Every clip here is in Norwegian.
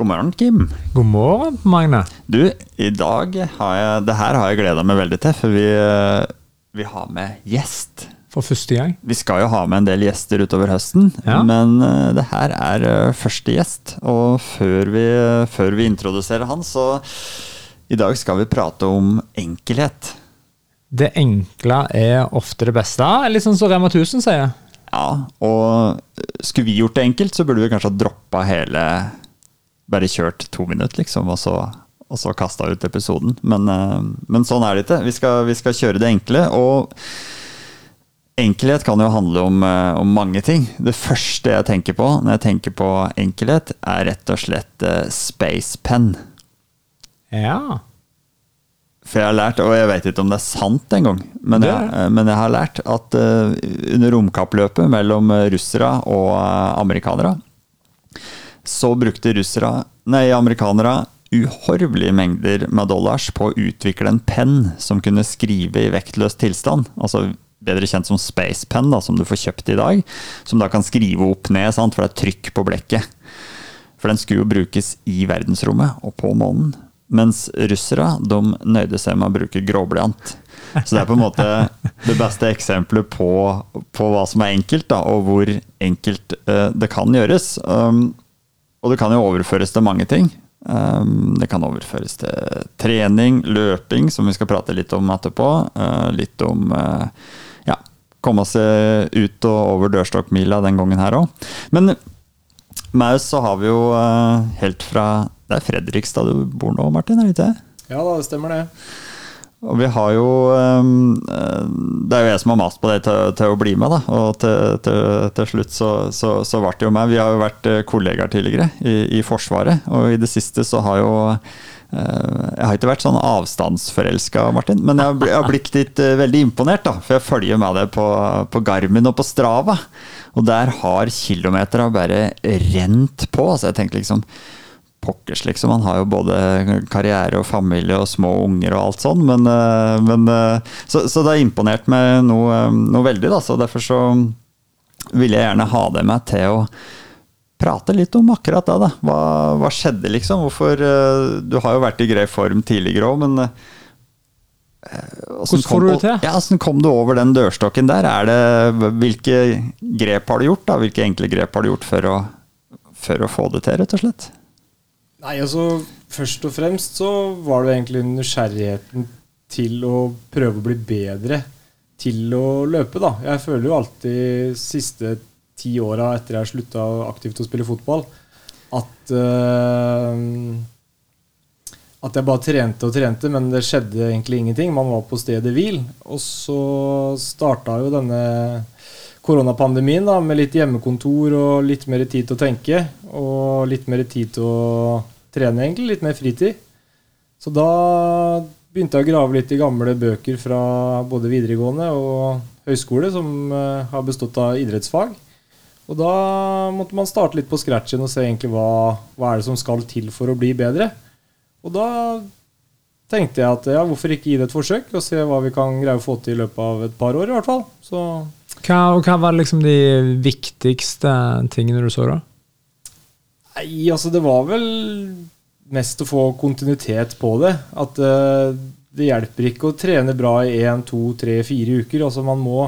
God morgen, Kim. God morgen, Magne. Du, i dag har jeg Det her har jeg gleda meg veldig til, for vi, eh, vi har med gjest. For første gang. Vi skal jo ha med en del gjester utover høsten, Ja. men eh, det her er eh, første gjest. Og før vi, før vi introduserer han, så I dag skal vi prate om enkelhet. Det enkle er ofte det beste. Litt sånn som Rema 1000 sier. Ja, og skulle vi gjort det enkelt, så burde vi kanskje ha droppa hele Bare kjørt to minutter, liksom, og så, og så kasta ut episoden. Men, eh, men sånn er det ikke. Vi skal, vi skal kjøre det enkle. Og enkelhet kan jo handle om, eh, om mange ting. Det første jeg tenker på når jeg tenker på enkelhet, er rett og slett eh, space pen. Ja. For jeg har lært, og jeg vet ikke om det er sant engang, men, jeg- men jeg har lært at under romkappløpet mellom russere og amerikanere, så brukte russere, nei, amerikanere uhorvelige mengder med dollars på å utvikle en penn som kunne skrive i vektløs tilstand. Altså bedre kjent som space pen, da, som du får kjøpt i dag. Som da kan skrive opp ned, sant? for det er trykk på blekket. For den skulle jo brukes i verdensrommet og på månen. Mens russere de nøyde seg med å bruke gråblyant. Så det er på en måte det beste eksempelet på, på hva som er enkelt, da, og hvor enkelt uh, det kan gjøres. Um, og det kan jo overføres til mange ting. Um, det kan overføres til trening, løping, som vi skal prate litt om etterpå. Uh, litt om uh, ja, komme seg ut og over dørstokkmila den gangen her òg. Men med oss så har vi jo uh, helt fra Det er Fredrikstad du bor nå, Martin? er det ikke? Ja da, det stemmer det. Og vi har jo um, eh, Det er jo jeg som har mast på deg til, til å bli med, da. Og til, til, til slutt så, så, så ble det jo meg. Vi har jo vært eh, kollegaer tidligere i, i Forsvaret, og i det siste så har jo eh, jeg har ikke vært sånn avstandsforelska, Martin, men jeg har, blitt litt eh, veldig imponert. da, For jeg følger med deg på, på Garmin og på Strava, og der har kilometera bare rent på. Så jeg tenkte liksom pokkers, liksom. Han har jo både karriere og familie og små unger og alt sånn, men, eh, men eh, så, så det har imponert meg noe, eh, noe veldig, da. Så derfor så ville jeg gjerne ha det med til å prate litt om akkurat det. da. Hva, hva skjedde, liksom? Hvorfor Du har jo vært i grei form tidligere òg, men Hvordan får du det til? Ja, Hvordan kom du over den dørstokken der? Er det, hvilke grep har du gjort? da? Hvilke enkle grep har du gjort for å, for å få det til, rett og slett? Nei, altså Først og fremst så var det egentlig nysgjerrigheten til å prøve å bli bedre til å løpe, da. Jeg føler jo alltid siste ti åra etter jeg slutta aktivt å spille fotball, at uh, At jeg bare trente og trente, men det skjedde egentlig ingenting. Man var på stedet hvil. Og så starta jo denne koronapandemien da, med litt hjemmekontor og litt mer tid til å tenke. Og litt mer tid til å trene, egentlig. Litt mer fritid. Så da begynte jeg å grave litt i gamle bøker fra både videregående og høyskole, som eh, har bestått av idrettsfag. Og da måtte man starte litt på scratchen og se egentlig hva, hva er det som skal til for å bli bedre. Og da tenkte jeg at ja, hvorfor ikke gi det et forsøk, og se hva vi kan greie å få til i løpet av et par år, i hvert fall. Så Hva, og hva var liksom de viktigste tingene du så, da? Nei, altså det var vel mest å få kontinuitet på det. At uh, det hjelper ikke å trene bra i én, to, tre, fire uker. Altså man må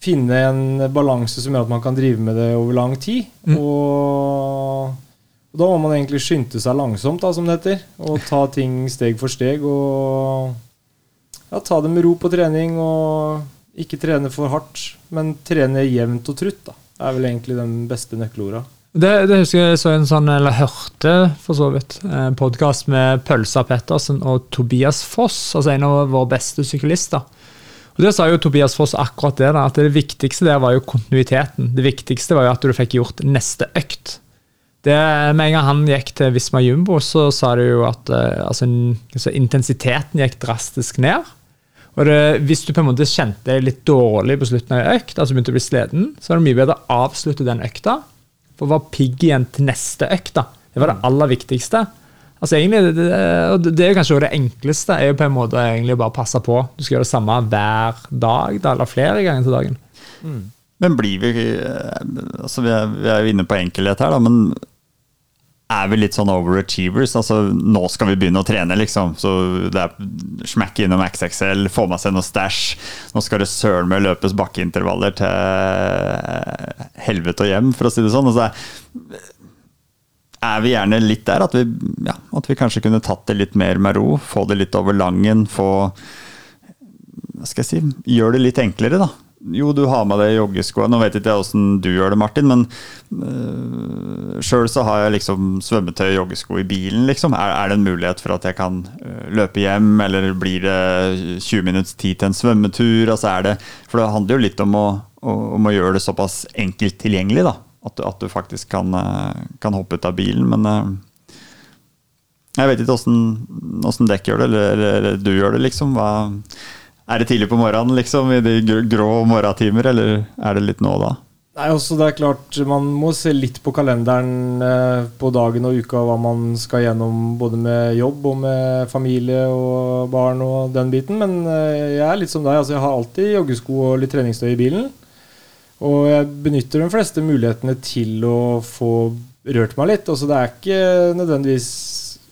finne en balanse som gjør at man kan drive med det over lang tid. Og, og da må man egentlig skynde seg langsomt, da, som det heter. Og ta ting steg for steg. Og ja, ta det med ro på trening, og ikke trene for hardt, men trene jevnt og trutt. da. Det er vel egentlig den beste nøkkelorda. Det, det husker jeg så en sånn, eller hørte for så vidt, en podkast med Pølsa Pettersen og Tobias Foss, altså en av våre beste syklister. Og Det sa jo Tobias Foss akkurat det, da, at det viktigste der var jo kontinuiteten. Det viktigste var jo at du fikk gjort neste økt. Det, med en gang han gikk til Visma Jumbo, så sa de jo at eh, altså, altså, intensiteten gikk drastisk ned. Og det, Hvis du på en måte kjente deg litt dårlig på slutten av en økt, altså begynte å bli sliten, så er det mye bedre å avslutte den økta for å være pigg igjen til neste økt. da. Det var det aller viktigste. Altså egentlig, det, og det er jo kanskje også det enkleste, er jo på en måte egentlig bare passe på. Du skal gjøre det samme hver dag, da, eller flere ganger til dagen. Men blir vi eh, altså Vi er, vi er jo inne på enkelhet her, da, men er vi litt sånn overachievers. Altså, nå skal vi begynne å trene, liksom. Så det er smekke innom XXL, få med seg noe stæsj. Nå skal det søren meg løpes bakkeintervaller til helvete og hjem, for å si det sånn. Altså, er vi gjerne litt der at vi, ja, at vi kanskje kunne tatt det litt mer med ro. Få det litt over langen, få Hva skal jeg si Gjør det litt enklere, da. Jo, du har med deg joggeskoa. Nå vet ikke jeg åssen du gjør det, Martin, men øh, eh, sjøl så har jeg liksom svømmetøy og joggesko i bilen, liksom. Er, er, det en mulighet for at jeg kan øh, løpe hjem, eller blir det 20 minutts tid til en svømmetur? Altså det, for det handler jo litt om å, om å gjøre det såpass enkelt tilgjengelig, da. At du, at du faktisk kan, øh, kan, hoppe ut av bilen, men jeg vet ikke åssen dekk gjør det, eller, eller, eller, du gjør det, liksom. Hva er det tidlig på morgenen, liksom, i de grå morgentimer, eller er det litt nå da? Nei, også altså, det er klart Man må se litt på kalenderen eh, på dagen og uka hva man skal gjennom både med jobb og med familie og barn og den biten. Men eh, jeg er litt som deg. altså Jeg har alltid joggesko og litt treningstøy i bilen. Og jeg benytter de fleste mulighetene til å få rørt meg litt. Altså Det er ikke nødvendigvis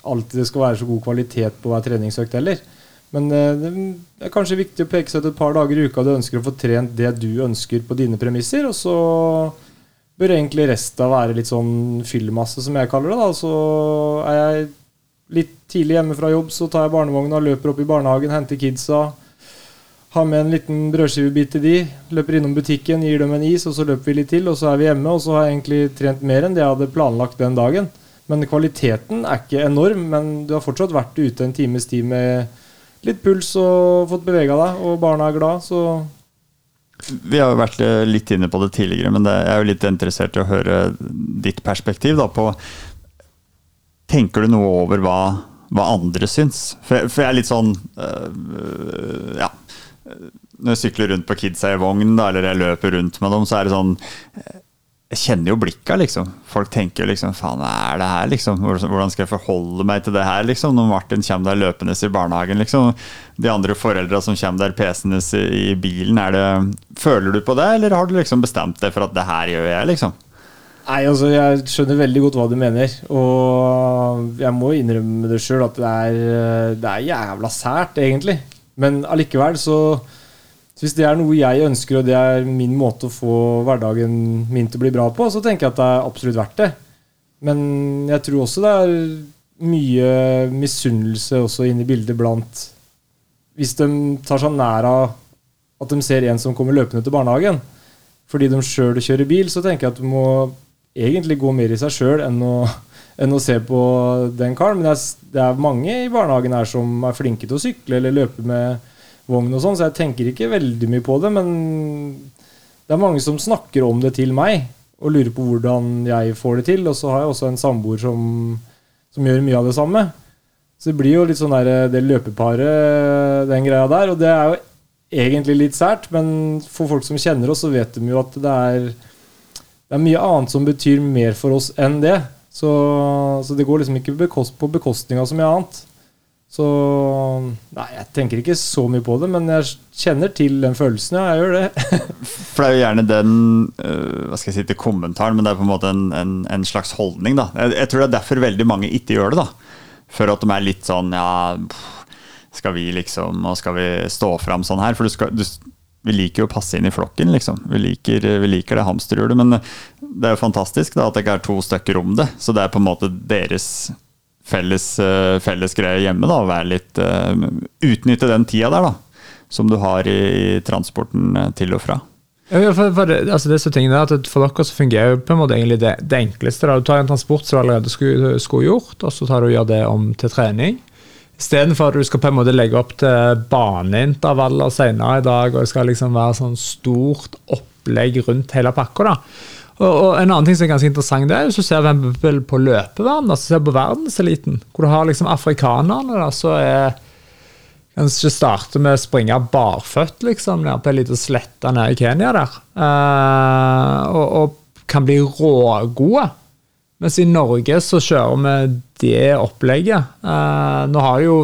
alltid det skal være så god kvalitet på hver treningsøkt heller. Men eh, det er kanskje viktig å peke seg ut et par dager i uka du ønsker å få trent det du ønsker på dine premisser, og så bør egentlig resten være litt sånn fyllmasse, som jeg kaller det. da. Så er jeg litt tidlig hjemme fra jobb, så tar jeg barnevogna, løper opp i barnehagen, henter kidsa. Har med en liten brødskivebit til de. Løper innom butikken, gir dem en is, og så løper vi litt til. Og så er vi hjemme, og så har jeg egentlig trent mer enn det jeg hadde planlagt den dagen. Men kvaliteten er ikke enorm, men du har fortsatt vært ute en times tid med litt puls og fått bevega deg, og barna er glad, så Vi har jo vært litt inne på det tidligere, men jeg er jo litt interessert i å høre ditt perspektiv da, på Tenker du noe over hva, hva andre syns? For, for, jeg er litt sånn øh, Ja. Når jeg sykler rundt på kidsa i vogn, eller jeg løper rundt med dem, så er det sånn jeg kjenner jo blikka, liksom. Folk tenker liksom Faen, hva er det her, liksom? Hvordan skal jeg forholde meg til det her, liksom? Når Martin kommer der løpende i barnehagen, liksom. De andre foreldra som kommer der pesende i bilen, er det Føler du på det, eller har du liksom bestemt deg for at det her gjør jeg, liksom? Nei, altså, jeg skjønner veldig godt hva du mener. Og jeg må innrømme det sjøl at det er, det er jævla sært, egentlig. Men allikevel så så hvis det er noe jeg ønsker, og det er min måte å få hverdagen min til å bli bra på, så tenker jeg at det er absolutt verdt det. Men jeg tror også det er mye misunnelse også inne i bildet blant Hvis de tar seg nær av at de ser en som kommer løpende til barnehagen fordi de sjøl kjører bil, så tenker jeg at du må egentlig gå mer i seg sjøl enn, enn, å se på den karen. Men det er, det er mange i barnehagen her som er flinke til å sykle eller løpe med vogn og sånn, så jeg tenker ikke veldig mye på det. Men det er mange som snakker om det til meg og lurer på hvordan jeg får det til. Og så har jeg også en samboer som, som gjør mye av det samme. Så det blir jo litt sånn der, det løpeparet, den greia der. Og det er jo egentlig litt sært, men for folk som kjenner oss, så vet de jo at det er, det er mye annet som betyr mer for oss enn det. Så, så det går liksom ikke på bekostning av så mye annet. Så Nei, jeg tenker ikke så mye på det, men jeg kjenner til den følelsen, ja. Jeg gjør det. For det er jo gjerne den øh, hva skal jeg si til kommentaren, men det er på en måte en, en, en slags holdning, da. Jeg, jeg, tror det er derfor veldig mange ikke gjør det, da. For at de er litt sånn ja Skal vi liksom Og skal vi stå fram sånn her? For du skal, du, vi liker jo å passe inn i flokken, liksom. Vi liker, vi liker det hamsterhjulet. Men det er jo fantastisk da, at det ikke er to stykker om det. Så det er på en måte deres felles, eh, felles greie hjemme. da, være litt, uh, Utnytte den tida der da, som du har i, transporten eh, til og fra. Ja, for, for altså disse tingene der, For dere så fungerer jo på en måte egentlig det, det enkleste. Da. Du tar en transport som du allerede skulle, skulle, gjort, og så tar du og gjør det om til trening. Istedenfor at du skal på en måte legge opp til baneintervaller senere i dag, og det skal liksom være sånn stort opplegg rundt hele pakka. da. Og, og, En annen ting som er ganske interessant, det er hvis du ser på løpeverden, altså ser på verdenseliten, hvor du har liksom afrikanerne da, så er Kanskje starte med å springe barføtt liksom, ned på ei lita slette nede i Kenya der. Uh, og, og, kan bli rågode. Mens i Norge så kjører vi det opplegget. Uh, nå har jo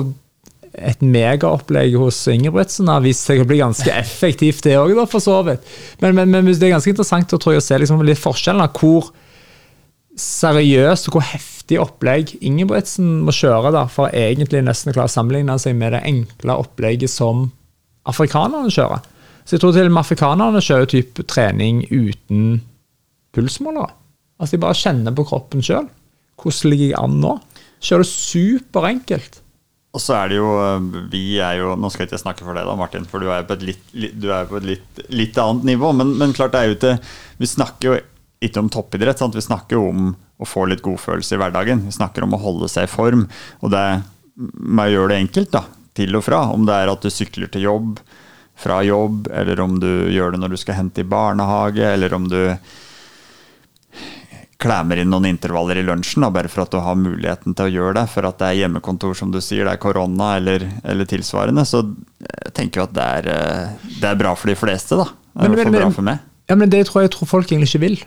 et megaopplegg hos Ingebrigtsen har vist seg å bli ganske effektivt, det òg, for så vidt. Men, men, men, det er ganske interessant jeg, å se liksom litt forskjellen. Hvor seriøst og hvor heftig opplegg Ingebrigtsen må kjøre da, for å egentlig nesten klare å sammenligne seg med det enkle opplegget som afrikanerne kjører. Så jeg tror til og med afrikanerne kjører type trening uten pulsmålere. Altså De bare kjenner på kroppen sjøl. Hvordan ligger jeg an nå? Kjører det superenkelt. Og så er det jo Vi er jo Nå skal jeg ikke snakke for deg, da, Martin, for du er på et litt, er på et litt, litt annet nivå. Men, men, klart det er jo ikke Vi snakker jo ikke om toppidrett. Sant? Vi snakker jo om å få litt godfølelse i hverdagen. Vi snakker om å holde seg i form. Og det med å gjøre det enkelt, da. Til og fra. Om det er at du sykler til jobb, fra jobb, eller om du gjør det når du skal hente i barnehage, eller om du klemmer inn noen intervaller i lunsjen, da, bare for at du har muligheten til å gjøre det. For at det er hjemmekontor, som du sier, det er korona eller, eller tilsvarende. Så jeg tenker jo at det er, eh, det er, bra for de fleste, da. Det er men, men, bra for meg. Ja, men det tror jeg tror folk egentlig ikke vil.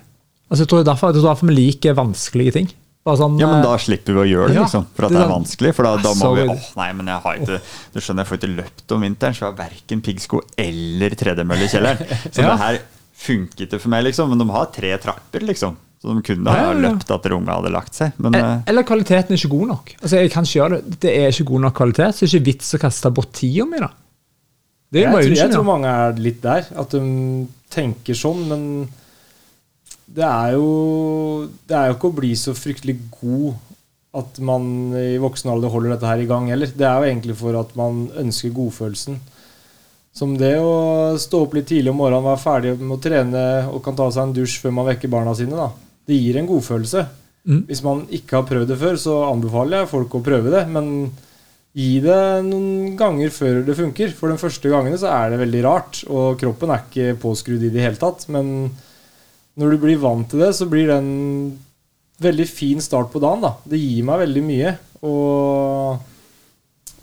Altså, jeg tror derfor, jeg tror derfor vi liker vanskelige ting. Sånn, ja, men Da eh, slipper vi å gjøre det, liksom, for at det er vanskelig. For da, da må vi åh, nei, men jeg har ikke Du skjønner, jeg får ikke løpt om vinteren, så jeg har verken piggsko eller tredemølle i kjelleren. Så ja. det her funker ikke for meg, liksom. Men de har tre trapper, liksom. Så de kunne ha løpt etter unga hadde lagt seg. Men, eh, eller kvaliteten er ikke god nok. Altså, jeg kan ikke gjøre Det Det er ikke god nok kvalitet, så det er ikke vits å kaste bort tida mi. da. Det jeg, tror, jeg tror mange er litt der. At de tenker sånn, men det er jo Det er jo ikke å bli så fryktelig god at man i voksen alder holder dette her i gang heller. Det er jo egentlig for at man ønsker godfølelsen. Som det å stå opp litt tidlig om morgenen, være ferdig med å trene og kan ta seg en dusj før man vekker barna sine. da det gir en godfølelse. Mm. Hvis man ikke har prøvd det før, så anbefaler jeg folk å prøve det. Men gi det noen ganger før det funker. For de første gangene så er det veldig rart, og kroppen er ikke påskrudd i det hele tatt. Men når du blir vant til det, så blir det en veldig fin start på dagen. da. Det gir meg veldig mye. Og,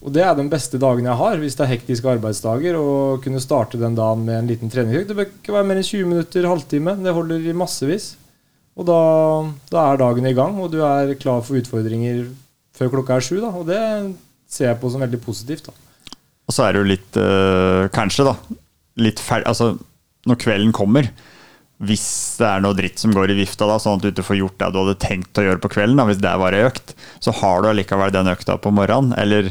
og det er den beste dagen jeg har, hvis det er hektiske arbeidsdager. Å kunne starte den dagen med en liten treningsøkt. Det bør ikke være mer enn 20 minutter, halvtime. Det holder i massevis. Og da, da, er dagen i gang, og du er klar for utfordringer før klokka er sju. Da. Og det ser jeg på som veldig positivt. Da. Og så er det jo litt øh, Kanskje, da. Litt ferdig Altså, når kvelden kommer hvis det er noe dritt som går i vifta, da, sånn at du ikke får gjort det du hadde tenkt å gjøre på kvelden, da, hvis det var ei økt, så har du allikevel den økta på morgenen. Eller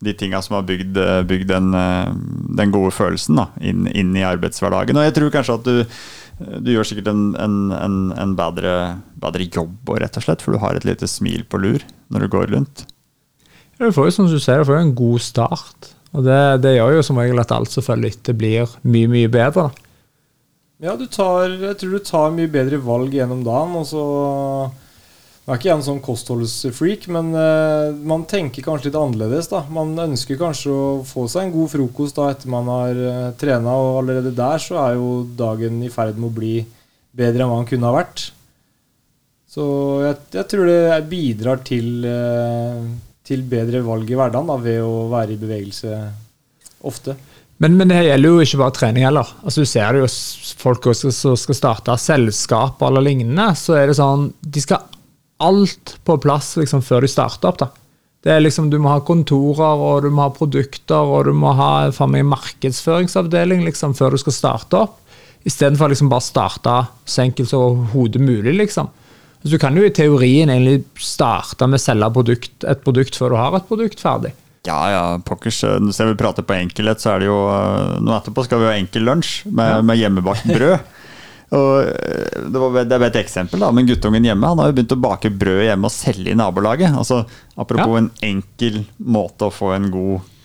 de tinga som har bygd, øh, bygd den, øh, den, gode følelsen da, inn, inn, i arbeidshverdagen. Og jeg tror kanskje at du du gjør sikkert en, en, en, en bedre, bedre, jobb, rett og slett, for du har et lite smil på lur når du går rundt. Ja, du får jo som du sier, du får jo en god start. Og det, det, gjør jo som regel at alt som følger etter, blir mye, mye bedre. Ja, du tar, jeg tror du tar mye bedre valg gjennom dagen. og så nå er ikke en sånn kostholdsfreak, men uh, man tenker kanskje litt annerledes. da. Man ønsker kanskje å få seg en god frokost da etter man har uh, eh, trena, og allerede der så er jo dagen i ferd med å bli bedre enn hva den kunne ha vært. Så jeg, jeg tror det bidrar til, uh, til bedre valg i hverdagen da, ved å være i bevegelse ofte. Men, men, det gjelder jo ikke bare trening heller. Altså, du ser det jo folk som skal starte selskap eller lignende. så er det sånn, De skal alt på plass liksom, før de starter opp. da. Det er liksom, Du må ha kontorer, og du må ha produkter, og du må ha en markedsføringsavdeling liksom, før du skal starte opp. Istedenfor liksom bare starte så enkelt som hodet mulig. liksom. Så Du kan jo i teorien egentlig starte med å selge produkt, et produkt før du har et produkt ferdig. Ja, ja, pokkers. Når vi prate på enkelhet, så er det jo Nå etterpå skal vi ha enkel lunsj med, med hjemmebakt brød. Og eh, det, var, det er et eksempel, da, men guttungen hjemme han har jo begynt å bake brød hjemme og selge i nabolaget. Altså, Apropos ja. en enkel måte å få en god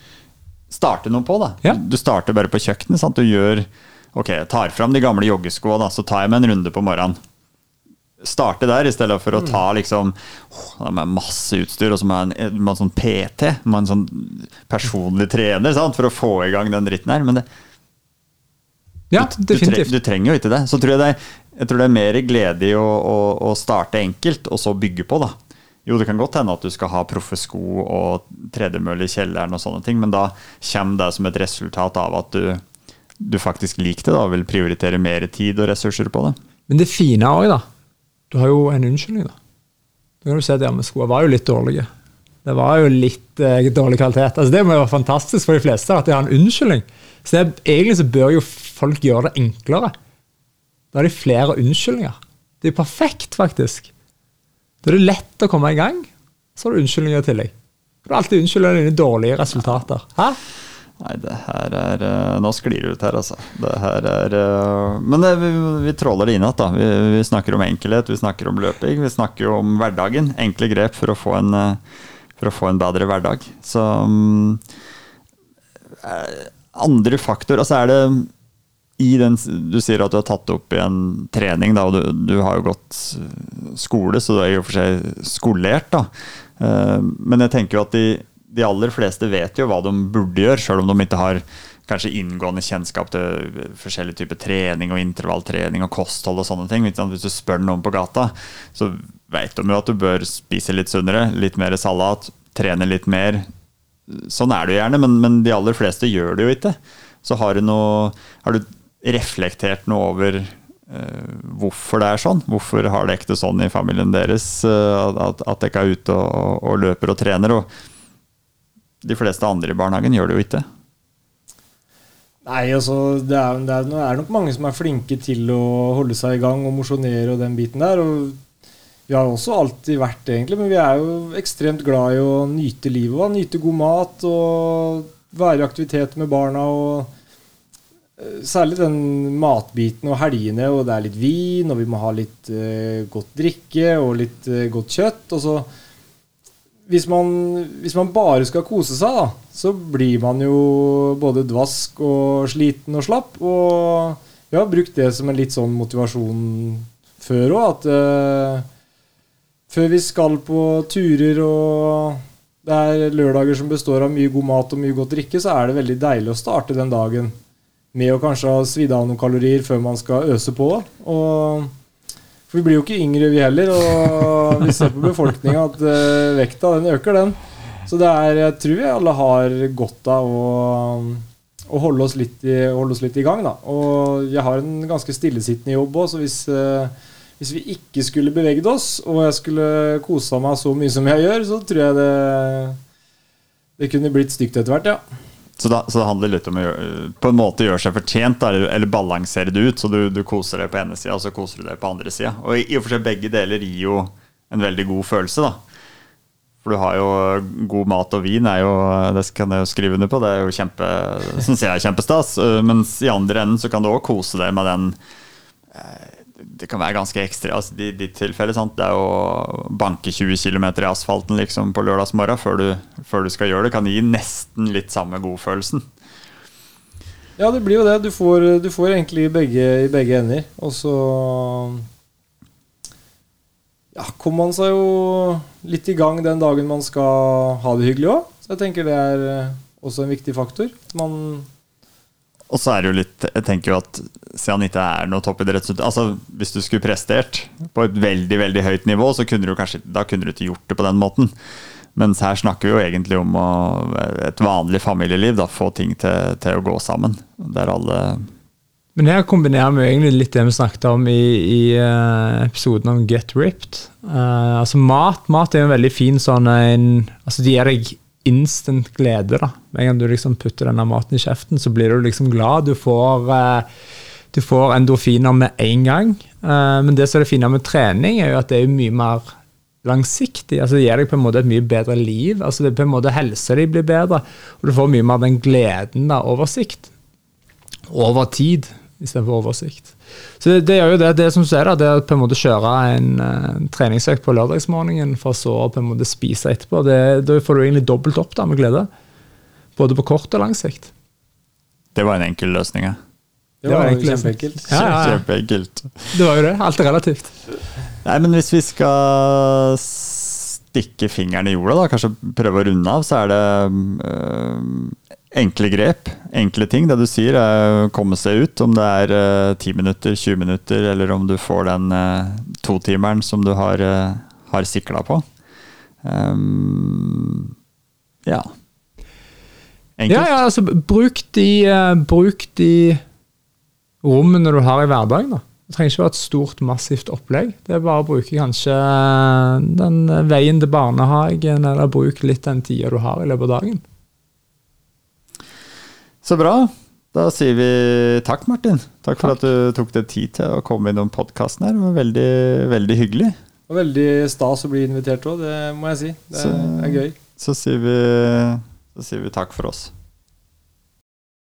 Starte noe på. da. Ja. Du starter bare på kjøkkenet. Sant? Du gjør Ok, jeg tar fram de gamle joggeskoene, så tar jeg meg en runde på morgenen. Starte der, i stedet for å ta mm. liksom oh, med masse utstyr, og så med en, med en sånn PT, med en sånn personlig trener, sant? for å få i gang den dritten her. Men det, ja, definitivt. Du, du, trenger jo ikke det. Så tror jeg, det jeg tror det er mer glede i å, å, å, starte enkelt, og så bygge på. da. Jo, det kan godt hende at du skal ha proffe sko og tredemølle i kjelleren, og sånne ting, men da kommer det som et resultat av at du, du faktisk liker det da, og vil prioritere mer tid og ressurser på det. Men det fine òg, da. Du har jo en unnskyldning, da. Da kan du se at med skoene var jo litt dårlige. Det var jo litt eh, dårlig kvalitet. Altså, det må jo være fantastisk for de fleste at de har en unnskyldning. Så det, Egentlig så bør jo folk gjøre det enklere. Da har de flere unnskyldninger. Det er perfekt, faktisk. Da er det lett å komme i gang. Så har du unnskyldninger i tillegg. Du har alltid unnskylder dine dårlige resultater. Hæ? Nei, det her er eh, Nå sklir det ut her, altså. Det her er eh, Men det, vi, vi tråler det inn igjen, da. Vi, vi, snakker om enkelhet, vi snakker om løping, vi snakker om hverdagen. Enkle grep for å få en, eh, for å få en bedre hverdag. Så um, Andre faktor Altså er det den, Du sier at du har tatt opp i en trening, da, og du, du har jo gått skole, så du er i og for seg skolert. da. Men jeg tenker jo at de de aller fleste vet jo hva de burde gjøre, sjøl om de ikke har kanskje inngående kjennskap til forskjellige typer trening og intervalltrening og kosthold og sånne ting. Hvis du spør noen på gata, så vet de jo at du bør spise litt sunnere, litt mer salat, trene litt mer. Sånn er det jo gjerne, men, men, de aller fleste gjør det jo ikke. Så har du, noe, har du reflektert noe over uh, hvorfor det er sånn? Hvorfor har det ikke det sånn i familien deres uh, at, at dere er ute og, og løper og trener? og de fleste andre i barnehagen gjør det jo ikke. Nei, altså det er, det er, nok mange som er flinke til å holde seg i gang og mosjonere og den biten der. og Vi har også alltid vært det, egentlig, men vi er jo ekstremt glad i å nyte livet. Og nyte god mat og være i aktivitet med barna. og eh, Særlig den matbiten og helgene, og det er litt vin, og vi må ha litt uh, godt drikke og litt uh, godt kjøtt. og så hvis man, hvis man, bare skal kose seg, da, så blir man jo både dvask og sliten og slapp. Og vi har brukt det som en litt sånn motivasjon før òg, at uh, før vi skal på turer og det er lørdager som består av mye god mat og mye godt drikke, så er det veldig deilig å starte den dagen med å kanskje ha svidd av noen kalorier før man skal øse på. Og for vi blir jo ikke yngre, vi heller. Og vi ser på befolkninga at uh, vekta den øker, den. Så det er, jeg tror vi alle har godt av å, å holde, oss i, holde oss litt i gang. Da. Og jeg har en ganske stillesittende jobb òg, så hvis, uh, hvis, vi ikke skulle beveget oss, og jeg skulle kosa meg så mye som jeg gjør, så tror jeg det, det kunne blitt stygt etter hvert, ja. Så, da, så, det handler litt om å gjøre, på en måte gjøre seg fortjent, eller, eller balansere det ut. Så du, du koser deg på ene sida, og så koser du deg på andre sida. Og i, og for seg begge deler gir jo en veldig god følelse, da. For du har jo god mat og vin, er jo, det kan jeg jo skrive under på. Det er jo kjempe, syns jeg er kjempestas. Mens i andre enden så kan du òg kose deg med den eh, det kan være ganske ekstra. Altså, I ditt tilfelle sant? det er å banke 20 km i asfalten liksom, på lørdagsmorgen før du, før du skal gjøre det, kan gi nesten litt samme godfølelsen. Ja, det blir jo det. Du får, du får egentlig begge, i begge ender. Og så ja, kommer man seg jo litt i gang den dagen man skal ha det hyggelig òg. Så jeg tenker det er også en viktig faktor. Man og så er det jo litt Jeg tenker jo at siden han ikke er noe toppidrettsutøver altså Hvis du skulle prestert på et veldig veldig høyt nivå, så kunne du kanskje da kunne du ikke gjort det på den måten. Mens her snakker vi jo egentlig om å, et vanlig familieliv. da, Få ting til, til å gå sammen. Der alle men her kombinerer vi jo egentlig litt det vi snakket om i, i uh, episoden om Get Ripped. Uh, altså Mat mat er jo en veldig fin sånn en, altså De gir deg instant glede. da. Med en gang du liksom putter denne maten i kjeften, så blir du liksom glad. Du får, eh, du får endorfiner med en gang. Eh, men det som er det fine med trening, er jo at det er mye mer langsiktig. altså Det gir deg på en måte et mye bedre liv. altså det er på en måte Helsa di blir bedre, og du får mye mer den gleden av oversikt over tid istedenfor oversikt. Så det, det, gjør jo det, det som du da, det er å på en måte kjøre en uh, treningsøkt på lørdagsmorgenen for så å på en måte spise etterpå. Det, da får du egentlig dobbelt opp da med glede. Både på kort og lang sikt. Det var en enkel løsning, ja. Det var, det var kjempeenkelt. Ja, ja, ja. Kjempeenkelt. Det var jo det. Alt er relativt. Nei, men hvis vi skal stikke fingeren i jorda, da, kanskje prøve å runde av, så er det øh, enkle grep, enkle ting. Det du sier, er å komme seg ut. Om det er uh, minutter, 20 minutter, eller om du får den uh, totimeren som du har, uh, har sikla på. Um, ja. Enkelt. Ja, ja, altså bruk de, uh, bruk de rommene du har i hverdagen, da. Det trenger ikke være et stort, massivt opplegg. Det er bare å bruke kanskje den veien til barnehagen, eller bruke litt den tida du har i løpet av dagen. Så bra. Da sier vi takk, Martin. Takk for takk. at du tok deg tid til å komme innom podkasten her. Det var veldig, veldig hyggelig. Og veldig stas å bli invitert òg, det må jeg si. Det Så- er gøy. Så sier vi, så sier vi takk for oss.